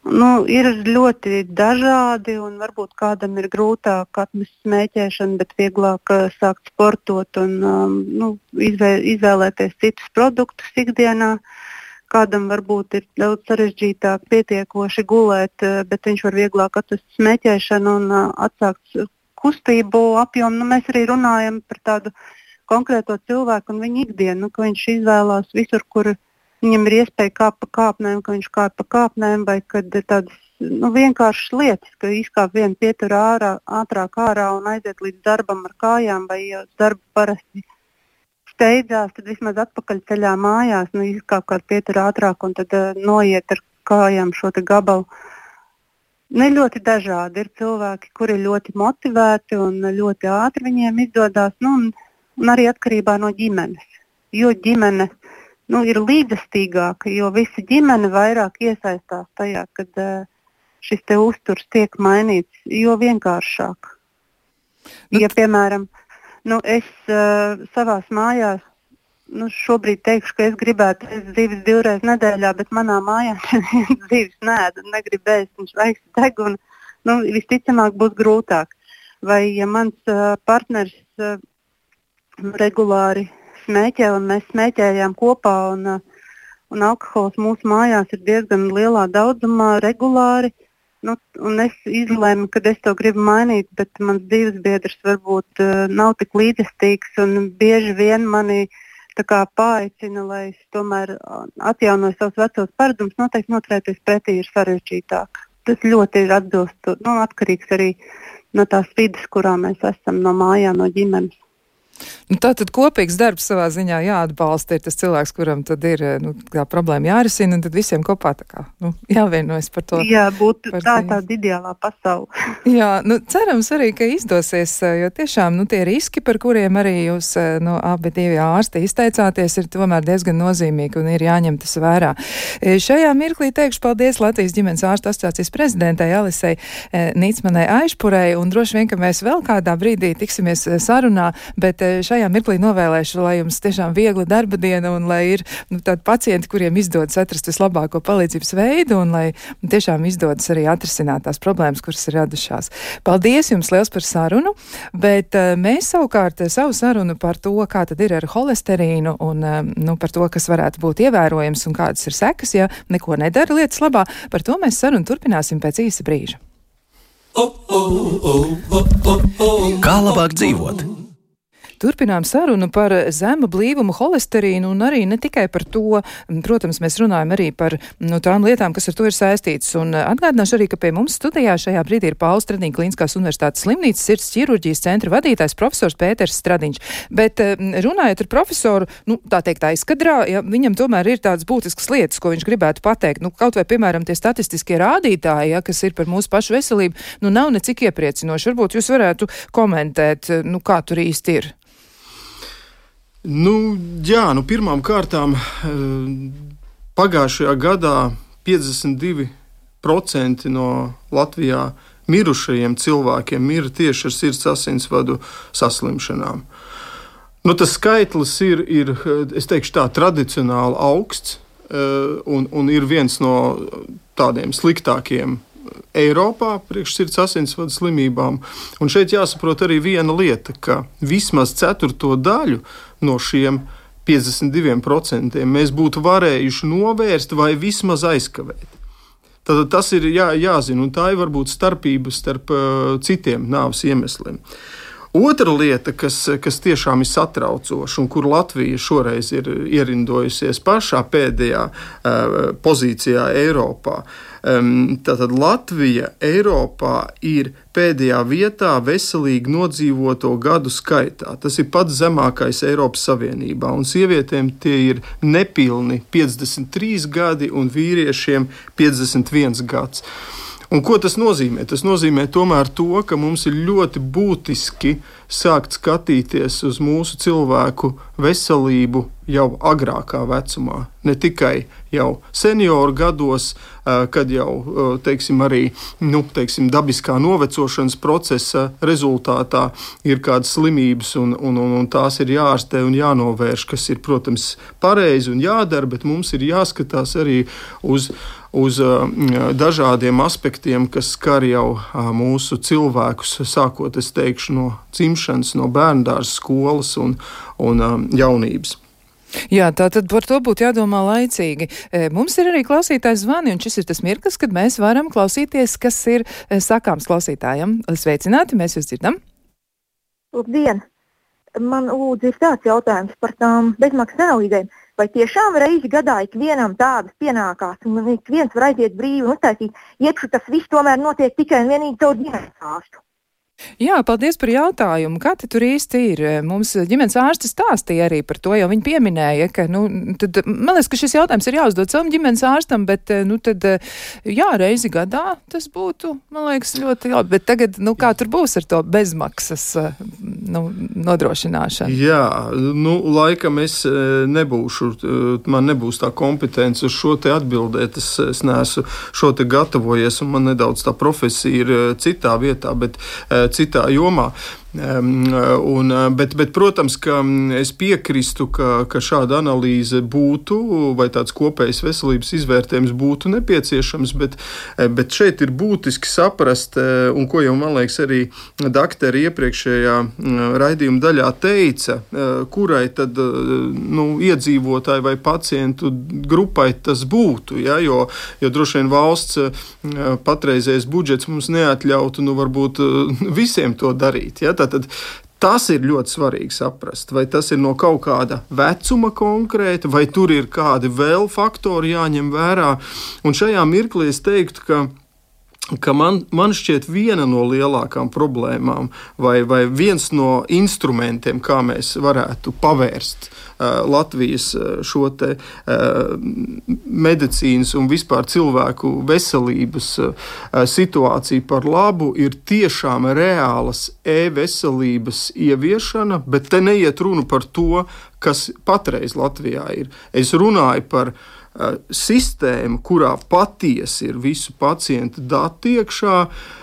Nu, ir ļoti dažādi, un varbūt kādam ir grūtāk atmest smēķēšanu, bet vieglāk uh, sākt sportot un um, nu, izvē, izvēlēties citus produktus ikdienā. Kādam varbūt ir daudz sarežģītāk pietiekoši gulēt, uh, bet viņš var vieglāk atrast smēķēšanu un uh, atsākt kustību apjomu. Nu, mēs arī runājam par tādu konkrēto cilvēku un viņa ikdienu, nu, ka viņš izvēlās visur, kur viņš viņam ir iespēja kāpt pa kāpnēm, ka viņš kāp pa kāpnēm, vai kad ir tādas nu, vienkāršas lietas, ka izkāp vienu pieturu ārā, ātrāk ārā un aiziet līdz darbam ar kājām, vai ja darbu parasti steidzās, tad vismaz atpakaļceļā mājās nu, izkāp kādu pieturu ātrāk un tad uh, noiet ar kājām šo gabalu. Ne ļoti dažādi ir cilvēki, kuri ir ļoti motivēti un ļoti ātri viņiem izdodas, nu, un, un arī atkarībā no ģimenes. Jo ģimene nu, ir līdzestīgāka, jo visa ģimene vairāk iesaistās tajā, kad uh, šis uzturs tiek mainīts, jo vienkāršāk. Nu, ja, piemēram, Nu, es uh, savās mājās nu, šobrīd teikšu, ka es gribētu ēst zivis divreiz nedēļā, bet manā mājā zivis nē, negribu ēst, viņš vajag degunu. Nu, visticamāk, būs grūtāk. Vai ja mans uh, partneris uh, regulāri smēķē, un mēs smēķējām kopā, un, uh, un alkohols mūsu mājās ir diezgan lielā daudzumā, regulāri. Nu, es izlēmu, ka es to gribu mainīt, bet mans dzīves biedrs varbūt uh, nav tik līdzestīgs un bieži vien mani uh, paaicina, lai es tomēr atjaunoju savus vecos paradumus, noteikti noturēties pretī ir sarežģītāk. Tas ļoti ir atbilst, nu, atkarīgs arī no tās vidas, kurā mēs esam, no mājām, no ģimenes. Nu, tā tad kopīgs darbs savā ziņā jāatbalsta. Ir tas cilvēks, kuram tad ir nu, tā problēma jārisina, un tad visiem kopā kā, nu, jāvienojas par to. Jā, būtu tā ir tāda ideālā pasaule. Jā, nu, cerams arī, ka izdosies, jo tiešām nu, tie riski, par kuriem arī jūs nu, abi divi ārsti izteicāties, ir tomēr diezgan nozīmīgi un ir jāņem tas vērā. Šajā mirklī teikšu paldies Latvijas ģimenes ārstu asociācijas prezidentei Alisei Nīcmanai Aišpurei, un droši vien, ka mēs vēl kādā brīdī tiksimies sarunā, bet šajā mirklī novēlēšu, lai jums tiešām viegla darba diena un lai ir nu, tādi pacienti, kuriem izdodas atrast vislabāko palīdzības veidu un lai tiešām izdodas arī atrisināt tās problēmas, kuras ir radušās. Paldies jums liels par sarunu, bet uh, mēs savukārt savu sarunu par to, kā tad ir ar holesterīnu un uh, nu, par to, kas varētu būt ievērojams un kādas ir sekas, ja neko nedara lietas labā, par to mēs sarunu turpināsim pēc īsa brīža. Kā labāk dzīvot? Turpinām sarunu par zemu blīvumu holesterīnu un arī ne tikai par to, protams, mēs runājam arī par nu, tām lietām, kas ar to ir saistītas. Un atgādināšu arī, ka pie mums studijā šajā brīdī ir Pauls Stradīņa Kliniskās universitātes slimnīcas sirds ķirurģijas centra vadītājs profesors Pēters Stradiņš. Bet runājot ar profesoru, nu, tā teikt, aizkadrā, ja, viņam tomēr ir tādas būtiskas lietas, ko viņš gribētu pateikt. Nu, kaut vai, piemēram, tie statistiskie rādītāji, ja, kas ir par mūsu pašu veselību, nu, nav necik iepriecinoši. Varbūt jūs varētu komentēt, nu, kā tur īsti ir. Nu, jā, nu, pirmām kārtām eh, pagājušajā gadā 52% no Latvijā mirušajiem cilvēkiem ir tieši ar sirds asinsvadu saslimšanām. Nu, tas skaitlis ir, ir teikšu, tā, tradicionāli augsts eh, un, un ir viens no tādiem sliktākiem Eiropā priekšsirds asinsvadu slimībām. Un šeit jāsaprot arī viena lieta, ka vismaz ceturto daļu no šiem 52% mēs būtu varējuši novērst vai vismaz aizkavēt. Tad tas ir jā, jāzina, un tā ir varbūt starpība starp uh, citiem nāves iemesliem. Otra lieta, kas, kas tiešām ir satraucoša, un kur Latvija šoreiz ir ierindojusies pašā pēdējā uh, pozīcijā Eiropā, uh, Tātad Latvija Eiropā ir pēdējā vietā veselīgi nodzīvoto gadu skaitā. Tas ir pats zemākais Eiropas Savienībā, un sievietēm tie ir nepilni 53 gadi un vīriešiem 51 gads. Un ko tas nozīmē? Tas nozīmē tomēr to, ka mums ir ļoti būtiski sākt skatīties uz mūsu cilvēku veselību jau agrākā vecumā. Ne tikai jau senioru gados, kad jau teiksim, arī nu, teiksim, dabiskā novecošanas procesa rezultātā ir kādas slimības, un, un, un, un tās ir jāārstē un jānovērš, kas ir, protams, pareizi un jādara, bet mums ir jāskatās arī uz uz dažādiem aspektiem, kas skar jau mūsu cilvēkus, sākot teikšu, no dzimšanas, no bērndārzas, skolas un, un jaunības. Jā, tā tad par to būtu jādomā laicīgi. Mums ir arī klausītājs zvani, un šis ir tas mirklis, kad mēs varam klausīties, kas ir sakāms klausītājam. Sveicināti, mēs jūs dzirdam! Labdien! Man lūdzu ir tāds jautājums par tām bezmaksas analīzēm. Vai tiešām reizi gadā ikvienam tādas pienākās, un ik viens var aiziet brīvi un uztaisīt iekšā, tas viss tomēr notiek tikai un vienīgi caur ģimenes ārstu? Jā, paldies par jautājumu. Kā tur īsti ir? Mums ģimenes ārsts stāstīja arī par to, jo viņi pieminēja, ka, nu, tad, man liekas, ka šis jautājums ir jāuzdod savam ģimenes ārstam, bet, nu, tad, jā, reizi gadā tas būtu, man liekas, ļoti labi. Bet tagad, nu, kā tur būs ar to bezmaksas nu, nodrošināšanu? Jā, nu, laikam es nebūšu, man nebūs tā kompetence uz šo te atbildēt. Es, es neesmu šo te gatavojies, un man nedaudz tā profesija ir citā vietā, bet citā jomā. Un, bet, bet, protams, ka es piekrīstu, ka, ka šāda analīze būtu, vai tāds kopējs veselības izvērtējums būtu nepieciešams, bet, bet šeit ir būtiski saprast, un ko jau man liekas arī doktori iepriekšējā raidījuma daļā teica, kurai tad nu, iedzīvotāji vai pacientu grupai tas būtu. Ja, jo, jo droši vien valsts patreizējais budžets mums neatļautu nu, varbūt visiem to darīt. Ja, Tātad Tas ir ļoti svarīgi saprast, vai tas ir no kaut kāda vecuma konkrēta, vai tur ir kādi vēl faktori jāņem vērā. Un šajā mirklī es teiktu, ka ka man, man šķiet viena no lielākām problēmām, vai, vai viens no instrumentiem, kā mēs varētu pavērst Latvijas šo te, uh, medicīnas un vispār cilvēku veselības uh, situāciju par labu, ir tiešām reālas e-veselības ieviešana, bet te neiet runa par to, kas patreiz Latvijā ir. Es runāju par uh, sistēma, kurā patiesi ir visu pacientu dati iekšā, Eh,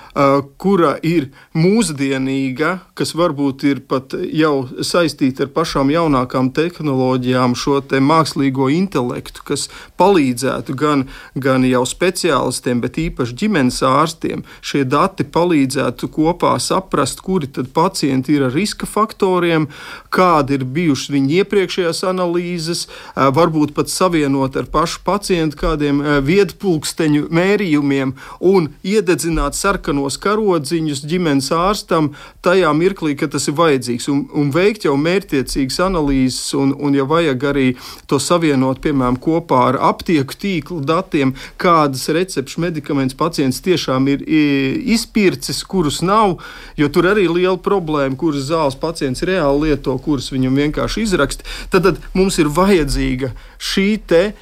kura ir mūsdienīga, kas varbūt ir pat jau saistīta ar pašām jaunākām tehnoloģijām, šo te mākslīgo intelektu, kas palīdzētu gan, gan jau speciālistiem, bet īpaši ģimenes ārstiem. Šie dati palīdzētu kopā saprast, kuri tad pacienti ir ar riska faktoriem, kādi ir bijušas viņa iepriekšējās analīzes, varbūt pat savienot ar pašu pacientu kādiem viedpulksteņu mērījumiem un iededzināt sarkanu sarkanos karodziņus ģimenes ārstam tajā mirklī, kad tas ir vajadzīgs, un, un veikt jau mērķtiecīgas analīzes, un, un ja vajag arī to savienot, piemēram, kopā ar aptieku tīklu datiem, kādas recepšu medikaments pacients tiešām ir izpircis, kurus nav, jo tur arī ir liela problēma, kuras zāles pacients reāli lieto, kuras viņam vienkārši izraksta, tad, tad mums ir vajadzīga šī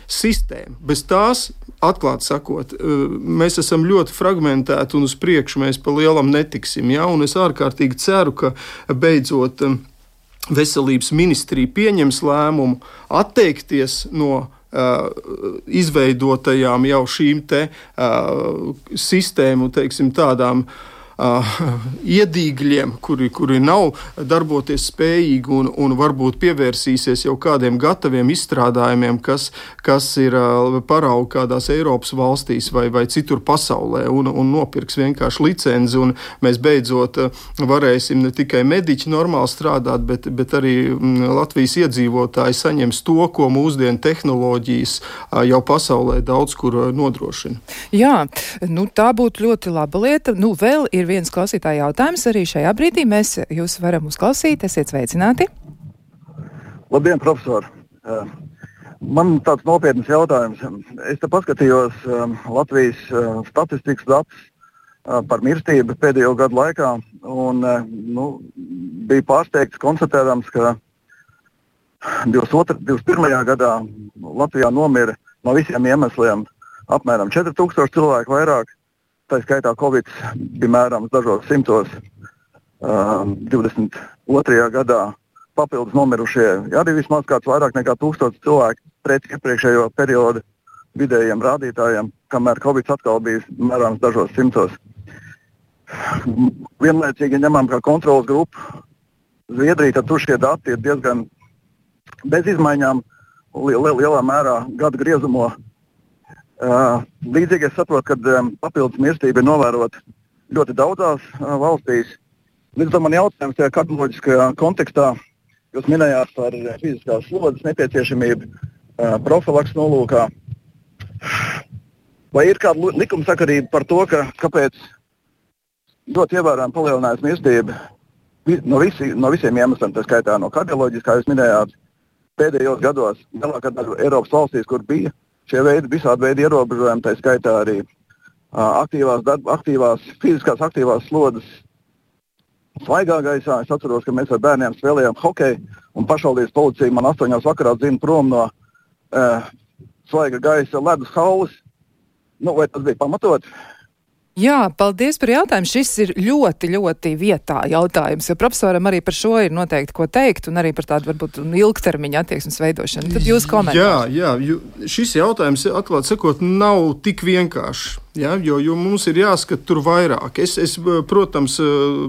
sistēma. Bez tās atklāti sakot, mēs esam ļoti fragmentēti un uz priekšu mēs pa lielam netiksim. Ja? Un es ārkārtīgi ceru, ka beidzot veselības ministrija pieņems lēmumu atteikties no Uh, izveidotajām jau šīm te, sistēmu, teiksim, tādām uh, iedīgļiem, kuri, kuri nav darboties spējīgi un, un varbūt pievērsīsies jau kādiem gataviem izstrādājumiem, kas, kas ir uh, paraugi kādās Eiropas valstīs vai, vai citur pasaulē, un, un nopirks vienkārši licenci, mēs beidzot uh, varēsim ne tikai mediķi normāli strādāt, bet, bet arī mm, Latvijas iedzīvotāji saņems to, ko mūsdienu tehnoloģijas uh, jau pasaulē daudz kur uh, nodrošina. Jā, nu tā būtu ļoti laba lieta. Nu, vēl ir ir viens klausītāja jautājums. Arī šajā brīdī mēs jūs varam uzklausīt. Esiet sveicināti! Labdien, profesor! Eh, man tāds nopietns jautājums. Es te paskatījos um, Latvijas uh, statistikas datus par mirstību pēdējo gadu laikā un nu, bija pārsteigts konstatējams, ka 22, 21. gadā Latvijā nomira no visiem iemesliem apmēram 4000 cilvēku vairāk, Tā skaitā Covid bija mērāms dažos simtos. Uh, 22. gadā papildus nomirušie arī vismaz kāds vairāk nekā tūkstots cilvēku pret iepriekšējo periodu vidējiem rādītājiem, kamēr Covid atkal bija mērāms dažos simtos. Vienlaicīgi ņemam kā kontrolas grupu Zviedriju, tad tur šie dati ir diezgan bez izmaiņām, lielā mērā gadu griezumā Uh, līdzīgi es saprotu, ka um, papildus mirstība ir novērota ļoti daudzās uh, valstīs. Līdz ar to man jautājums tajā kardioloģiskajā kontekstā, jūs minējāt par fiziskās slodzes nepieciešamību uh, profilaks nolūkā. Vai ir kāda likumsakarība par to, ka, kāpēc ļoti ievērojami palielinājās mirstība no, visi, no visiem iemesliem, tā skaitā no kardioloģijas, kā jūs minējāt, pēdējos gados lielākā daļa Eiropas valstīs, kur bija šie veidi, visādi veidi ierobežojumi, tā skaitā arī uh, aktīvās, darba, aktīvās, fiziskās aktīvās slodzes. Svaigā gaisā es atceros, ka mēs ar bērniem spēlējām hokeju, un pašvaldības policija man astoņos vakarā dzina prom no uh, svaiga gaisa ledus haulas. Nu, vai tas bija pamatot? Jā, paldies par jautājumu. Šis ir ļoti, ļoti vietā jautājums, jo profesoram arī par šo ir noteikti ko teikt, un arī par tādu varbūt ilgtermiņa attieksmes veidošanu. Tad jūs komentējat. Jā, jā, šis jautājums, atklāt sakot, nav tik vienkāršs. Ja, jo, jo mums ir jāskata tur vairāk. Es, es protams,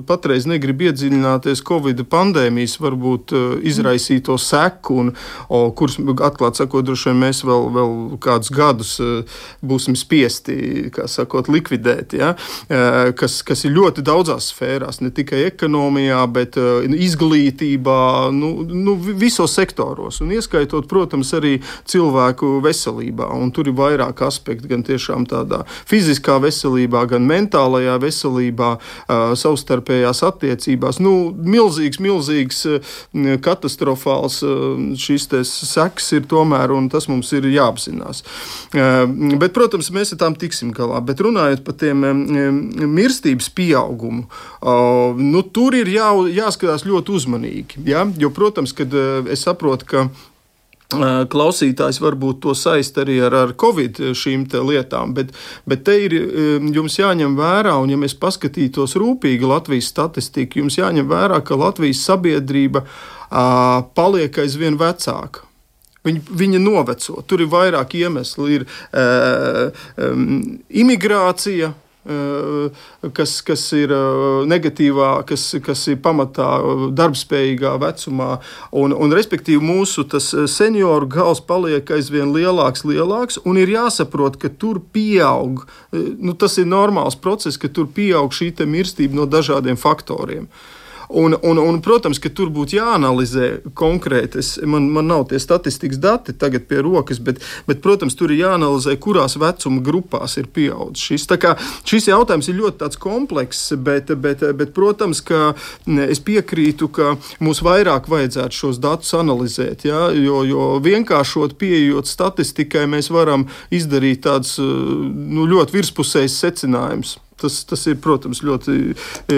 patreiz negribu iedziļināties Covid pandēmijas, varbūt izraisīto seku, un, o, kurus, atklāti sakot, droši vien mēs vēl, vēl kādus gadus būsim spiesti sakot, likvidēt. Ja, kas, kas ir ļoti daudzās sfērās, ne tikai ekonomijā, bet izglītībā, nu, nu, visos sektoros, un ieskaitot, protams, arī cilvēku veselībā. Un tur ir vairāk aspektu, gan tiešām tādā fiziskā fiziskā veselībā, gan mentālajā veselībā, savstarpējās attiecībās. Nu, milzīgs, milzīgs, katastrofāls šis seks ir tomēr, un tas mums ir jāapzinās. Bet, protams, mēs ar tām tiksim galā. Bet runājot par tiem mirstības pieaugumu, nu, tur ir jā, jāskatās ļoti uzmanīgi. Ja? Jo, protams, kad es saprotu, ka klausītājs varbūt to saist arī ar, ar Covid lietām, bet, bet te ir jums jāņem vērā, un ja mēs paskatītos rūpīgi Latvijas statistiku, jums jāņem vērā, ka Latvijas sabiedrība a, paliek aizvien vecāka. Viņa, viņa noveco. Tur ir vairāk iemeslu. Ir uh, um, imigrācija, kas, kas ir eh, negatīvā, kas, kas ir pamatā eh, darbspējīgā vecumā. Un, un, respektīvi, mūsu senioru gals paliek aizvien lielāks, lielāks, un ir jāsaprot, ka tur pieaug. Nu, tas ir normāls process, ka tur pieaug šī mirstība no dažādiem faktoriem. Uh, Un, un, un, protams, ka tur būtu jāanalizē konkrēti. Es, man, man nav tie statistikas dati tagad pie rokas, bet, bet protams, tur ir jāanalizē, kurās vecuma grupās ir pieaudzis šis. Kā, šis jautājums ir ļoti komplekss, bet, bet, bet, protams, ka es piekrītu, ka mums vairāk vajadzētu šos datus analizēt. Ja? Jo, jo vienkāršot pieejot statistikai, mēs varam izdarīt tādus nu, ļoti virspusējus secinājumus. Tas, tas ir, protams, ļoti e,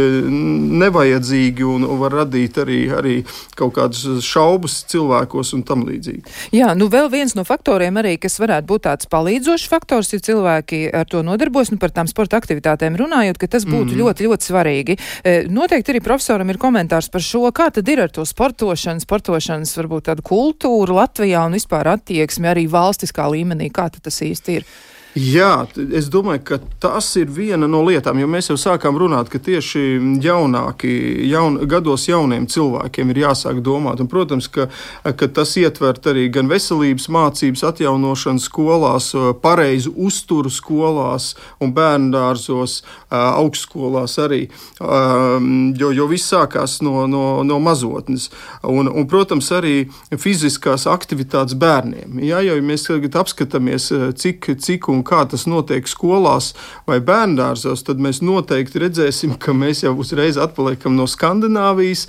nevajadzīgi un var radīt arī, arī kaut kādas šaubas cilvēkos un tam līdzīgi. Jā, nu vēl viens no faktoriem arī, kas varētu būt tāds palīdzošs faktors, ja cilvēki ar to nodarbojas, nu par tām sporta aktivitātēm runājot, ka tas būtu mm. ļoti, ļoti svarīgi. E, noteikti arī profesoram ir komentārs par šo, kā tad ir ar to sportošanu, sportošanas varbūt tādu kultūru Latvijā un vispār attieksmi arī valstiskā līmenī, kā tas īsti ir. Jā, es domāju, ka tas ir viena no lietām, jo mēs jau sākām runāt, ka tieši jaunāki, jaun, gados jauniem cilvēkiem ir jāsāk domāt. Un, protams, ka, ka tas ietver arī gan veselības mācības atjaunošanu skolās, pareizu uzturu skolās un bērnu dārzos, augstskolās arī, jo, jo viss sākās no, no, no mazotnes. Un, un, protams, arī fiziskās aktivitātes bērniem. Jā, jau mēs tagad apskatāmies, cik, cik un un kā tas notiek skolās vai bērngārzos, tad mēs noteikti redzēsim, ka mēs jau uzreiz atpaliekam no Skandināvijas,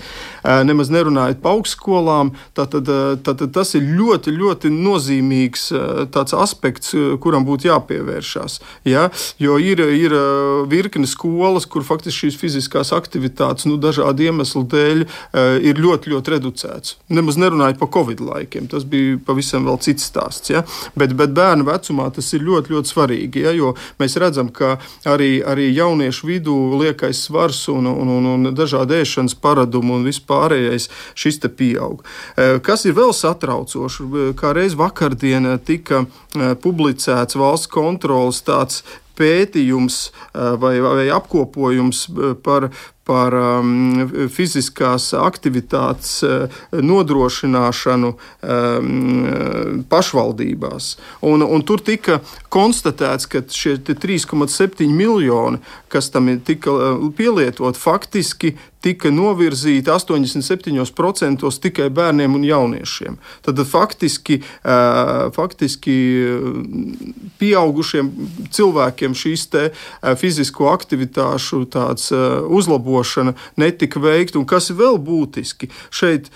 nemaz nerunājot par augstskolām. Tātad, tātad tas ir ļoti, ļoti nozīmīgs aspekts, kuram būtu jāpievēršās. Ja? Jo ir, ir virkne skolas, kur faktiski šīs fiziskās aktivitātes nu, dažādu iemeslu dēļ ir ļoti, ļoti reducētas. Nemaz nerunājot par Covid laikiem, tas bija pavisam cits stāsts. Ja? Bet, bet bērnu vecumā tas ir ļoti, ļoti ļoti svarīgi. Ja, jo mēs redzam, ka arī, arī jauniešu vidū liekais svars un, un, un, un dažādi ēšanas paradumi un vispārējais šis te pieaug. E, kas ir vēl satraucoši? Kā reiz vakardienā tika e, publicēts valsts kontrolas tāds pētījums e, vai, vai apkopojums par, par um, fiziskās aktivitātes uh, nodrošināšanu um, pašvaldībās. Un, un tur tika konstatēts, ka šie 3,7 miljoni, kas tam tika uh, pielietot, faktiski tika novirzīti 87% tikai bērniem un jauniešiem. Tad faktiski, uh, faktiski pieaugušiem cilvēkiem šīs fizisko aktivitāšu uzlabošanas uzlabošana netika veikta. Un kas vēl būtiski, šeit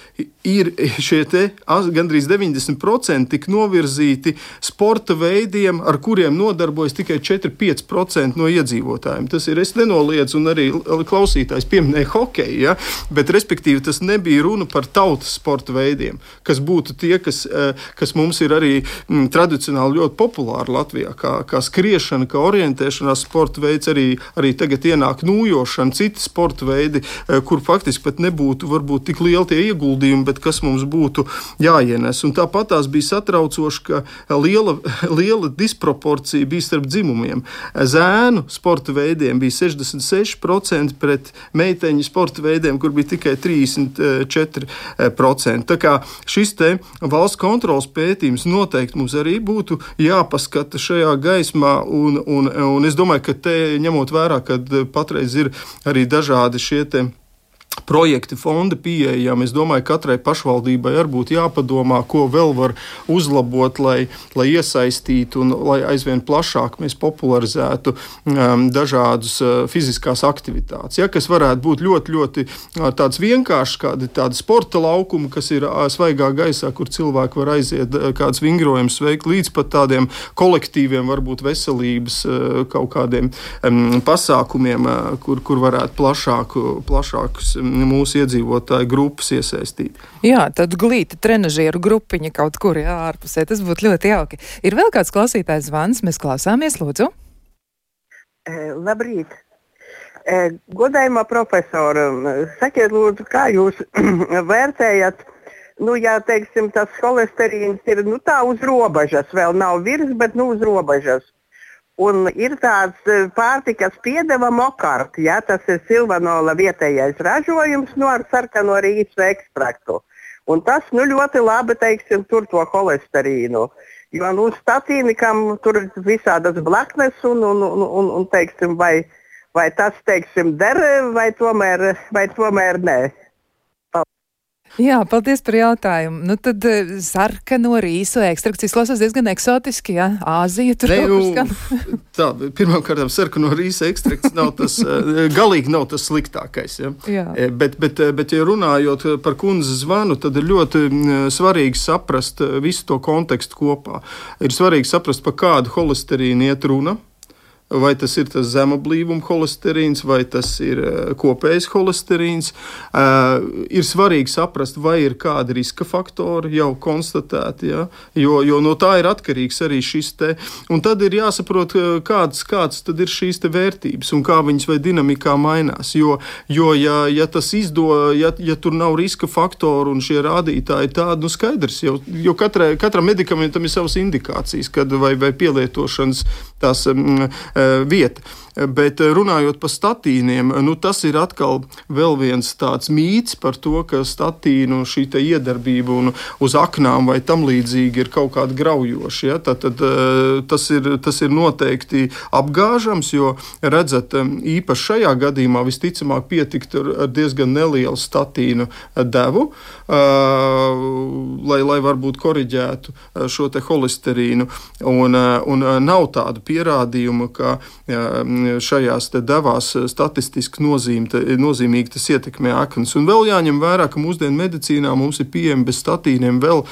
ir šie te, gandrīz 90% tik novirzīti sporta veidiem, ar kuriem nodarbojas tikai 4-5% no iedzīvotājiem. Tas ir, es nenoliedzu, un arī klausītājs pieminēja hokeju, ja? bet respektīvi tas nebija runa par tautas sporta veidiem, kas būtu tie, kas, eh, kas mums ir arī m, tradicionāli ļoti populāri Latvijā, kā, kā skriešana, kā orientēšanās sporta veids, arī, arī tagad ienāk nūjošana, citas sporta sporta veidi, kur faktiski pat nebūtu varbūt tik lieli tie ieguldījumi, bet kas mums būtu jāienes. Un tāpat tās bija satraucoši, ka liela, liela disproporcija bija starp dzimumiem. Zēnu sporta veidiem bija 66% pret meiteņu sporta veidiem, kur bija tikai 34%. Tā kā šis te valsts kontrols pētījums noteikti mums arī būtu jāpaskata šajā gaismā, un, un, un es domāju, ka te ņemot vērā, ka patreiz ir arī dažādi šie te projekti, fondi pieejami. Es domāju, ka katrai pašvaldībai arī būtu jāpadomā, ko vēl var uzlabot, lai, lai iesaistītu un lai aizvien plašāk mēs popularizētu um, dažādas uh, fiziskās aktivitātes. Ja, kas varētu būt ļoti, ļoti uh, tāds vienkāršs, kādi tādi sporta laukumi, kas ir uh, svaigā gaisā, kur cilvēki var aiziet uh, kāds vingrojums veikt, līdz pat tādiem kolektīviem, varbūt veselības uh, kaut kādiem um, pasākumiem, uh, kur, kur varētu plašāku, plašākus mūsu iedzīvotāju grupas iesaistīt. Jā, tad glīta trenažieru grupiņa kaut kur jā, ārpusē. Tas būtu ļoti jauki. Ir vēl kāds klausītājs zvans, mēs klausāmies, lūdzu. E, labrīt! E, godājumā profesora, sakiet, lūdzu, kā jūs vērtējat, nu, ja teiksim, tas holesterīns ir nu, tā uz robežas, vēl nav virs, bet nu, uz robežas. Un ir tāds e, pārtikas piedeva mokārts, ja tas ir silvanola vietējais ražojums no ar sarkano rīsu ekstraktu. Un tas nu, ļoti labi teiksim, tur to holesterīnu. Jo nu, statīnikam tur ir visādas blaknes un, un, un, un, un teiksim, vai, vai tas teiksim, der vai tomēr, vai tomēr nē. Jā, paldies par jautājumu. Nu, tad uh, sarkano rīsu ekstrakts izklausās diezgan eksotiski, jā, Āzija tur ir. Nu, tā, pirmkārt, sarkano rīsu ekstrakts nav tas, uh, galīgi nav tas sliktākais. Ja? Jā. E, bet, bet, bet, ja runājot par kundzes zvanu, tad ir ļoti svarīgi saprast visu to kontekstu kopā. Ir svarīgi saprast, pa kādu holesterīnu iet runa vai tas ir tas zema blīvuma holesterīns, vai tas ir eh, kopējs holesterīns. Uh, ir svarīgi saprast, vai ir kādi riska faktori jau konstatēti, ja? jo, jo no tā ir atkarīgs arī šis te. Un tad ir jāsaprot, kādas, kādas tad ir šīs vērtības un kā viņas vai dinamikā mainās. Jo, jo ja, ja tas izdo, ja, ja tur nav riska faktoru un šie rādītāji tādi, nu skaidrs, jo, jo katrai, katram medikamentam ir savas indikācijas, kad vai, vai pielietošanas tās um, vieta. Bet eh, runājot par statīniem, nu, tas ir atkal viens tāds mīts par to, ka statīnu šī iedarbība uz aknām vai tam līdzīgi ir kaut kāda graujoša. Ja? Tad, tad, eh, tas, ir, tas ir noteikti apgāžams, jo redzat, īpaši šajā gadījumā visticamāk pietikt ar diezgan nelielu statīnu devu, lai, lai varbūt koriģētu šo holesterīnu. Un, un nav tādu pierādījumu, ka šajās devās eh, statistiski nozīmta, nozīmīgi tas ietekmē aknas. Un vēl jāņem vērā, ka mūsdienu medicīnā mums ir pieejami bez statīniem vēl,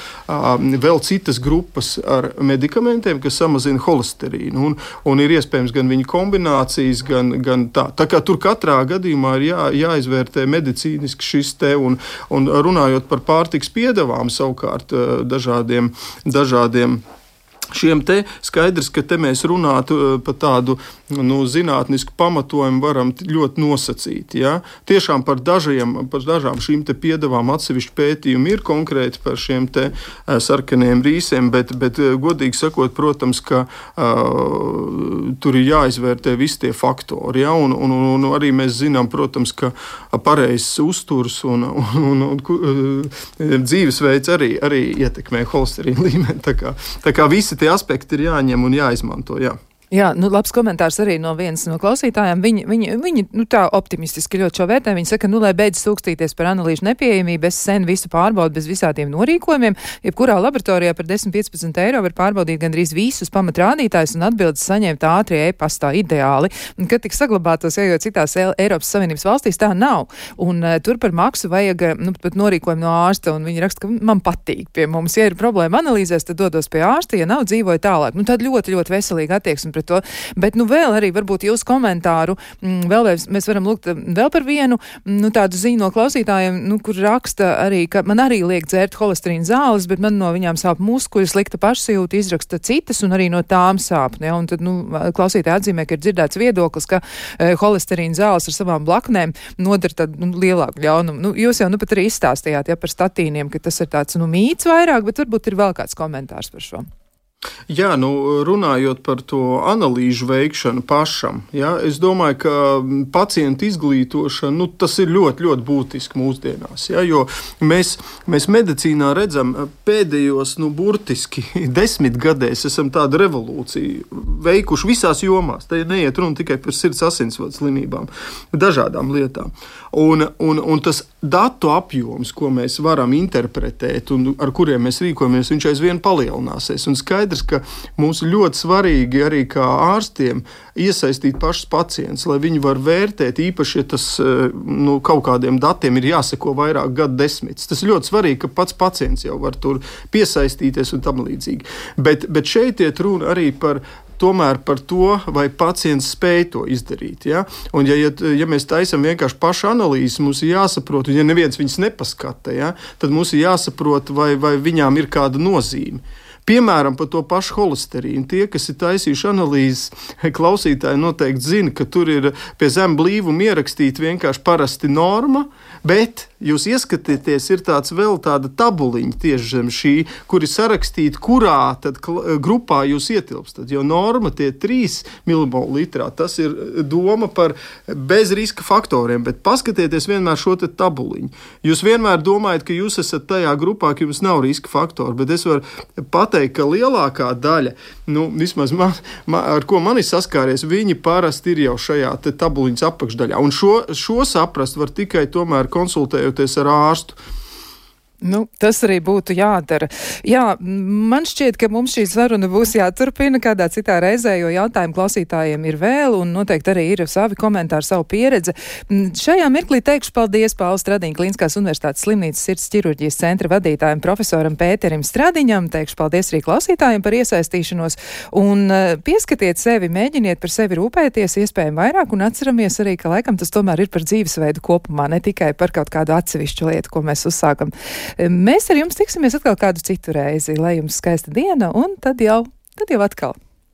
vēl citas grupas ar medikamentiem, kas samazina holesterīnu. Un, un ir iespējams gan viņu kombinācijas, gan, gan tā. Tā kā tur katrā gadījumā ir jā, jāizvērtē medicīniski šis te, un, un runājot par pārtiks piedevām savukārt eh, dažādiem, dažādiem Šiem te skaidrs, ka te mēs runātu eh, par tādu nu, zinātnisku pamatojumu, varam ļoti nosacīt. Ja? Tiešām par, dažiem, par dažām šīm piedevām atsevišķi pētījumi ir konkrēti par šiem te eh, sarkaniem rīsiem, bet, bet eh, godīgi sakot, protams, ka uh, tur ir jāizvērtē visi tie faktori. Ja? Un, un, un arī mēs zinām, protams, ka pareizs uzturs un, un, un, un dzīvesveids arī, arī ietekmē holesterīna līmeni. Tā kā, tā kā visi tie aspekti ir jāņem un jāizmanto. Jā. Jā, nu, labs komentārs arī no vienas no klausītājām. Viņi, viņi, viņi nu, tā optimistiski ļoti šo vērtē. Viņi saka, nu, lai beidz sūkstīties par analīžu nepieejamību, es sen visu pārbaudu bez visādiem norīkojumiem. Jebkurā laboratorijā par 10-15 eiro var pārbaudīt gandrīz visus pamatrādītājus un atbildes saņemt ātri e-pastā ideāli. Un, kad tik saglabātos, ejot citās Eiropas Savienības valstīs, tā nav. Un uh, tur par maksu vajag nu, pat norīkojumu no ārsta, un viņi raksta, ka man patīk pie mums. Ja ir problēma analīzēs, tad dodos pie ārsta, ja nav dzīvoju tālāk. Nu, tad ļoti, ļoti veselīga attieksme pret pret to. Bet, nu, vēl arī varbūt jūsu komentāru, mm, vēl mēs varam lūgt vēl par vienu, mm, nu, tādu ziņu no klausītājiem, nu, kur raksta arī, ka man arī liek dzērt holesterīna zāles, bet man no viņām sāp muskuļi, slikta pašsajūta, izraksta citas un arī no tām sāp. Ne? Un tad, nu, klausītāji atzīmē, ka ir dzirdēts viedoklis, ka e, holesterīna zāles ar savām blaknēm nodara tad, nu, lielāku ļaunumu. Nu, jūs jau, nu, pat arī izstāstījāt, ja par statīniem, ka tas ir tāds, nu, mīts vairāk, bet varbūt ir vēl kāds komentārs par šo. Jā, nu, runājot par to analīžu veikšanu pašam, jā, es domāju, ka pacientu izglītošana nu, ir ļoti, ļoti būtiski mūsdienās. Jā, jo mēs, mēs medicīnā redzam, pēdējos nu, burtiski desmit gadēs esam tādu revolūciju veikuši visās jomās. Te neiet runa tikai par sirds asinsvadu slimībām, dažādām lietām. Un, un, un tas datu apjoms, ko mēs varam interpretēt un ar kuriem mēs rīkojamies, viņš aizvien palielināsies. Un skaidrs, ka mums ļoti svarīgi arī kā ārstiem iesaistīt pašus pacientus, lai viņi var vērtēt, īpaši, ja tas eh, nu, kaut kādiem datiem ir jāseko vairāk gadu desmitus. Tas ir ļoti svarīgi, ka pats pacients jau var tur piesaistīties un tam līdzīgi. Bet, bet šeit iet runa arī par tomēr par to, vai pacients spēj to izdarīt. Ja, un, ja, ja, ja mēs taisām vienkārši pašu analīzi, mums ir jāsaprot, un ja neviens viņus nepaskata, ja, tad mums ir jāsaprot, vai, vai viņām ir kāda nozīme. Piemēram, par to pašu holesterīnu. Tie, kas ir taisījuši analīzes, klausītāji noteikti zina, ka tur ir pie zem blīvuma ierakstīta vienkārši parasti norma, bet jūs ieskatieties, ir tāds vēl tāda tabuliņa tieši zem šī, kur ir sarakstīta, kurā tad grupā jūs ietilpstat. Jo norma tie 3 ml, tas ir doma par bezriska faktoriem, bet paskatieties vienmēr šo tabuliņu. Jūs vienmēr domājat, ka jūs esat tajā grupā, ka jums nav riska faktori, bet es varu pateikt, ka lielākā daļa, nu, vismaz man, man, ar ko man ir saskāries, viņi parasti ir jau šajā tabuliņas apakšdaļā. Un šo, šo saprast var tikai tomēr konsultējot konsultējoties ar ārstu. Nu, tas arī būtu jādara. Jā, man šķiet, ka mums šī saruna būs jāturpina kādā citā reizē, jo jautājumu klausītājiem ir vēl, un noteikti arī ir savi komentāri, savu pieredzi. Šajā mirklī teikšu paldies Pāvils Stradīņa Kliniskās universitātes slimnīcas sirds ķirurģijas centra vadītājiem profesoram Pēterim Stradiņam. Teikšu paldies arī klausītājiem par iesaistīšanos, un uh, pieskatiet sevi, mēģiniet par sevi rūpēties iespējami vairāk, un atceramies arī, ka laikam tas tomēr ir par dzīvesveidu kopumā, ne tikai par kaut kādu atsevišķu lietu, ko mēs uzsākam. Mēs ar jums tiksimies atkal kādu citu reizi, lai jums skaista diena, un tad jau, tad jau atkal.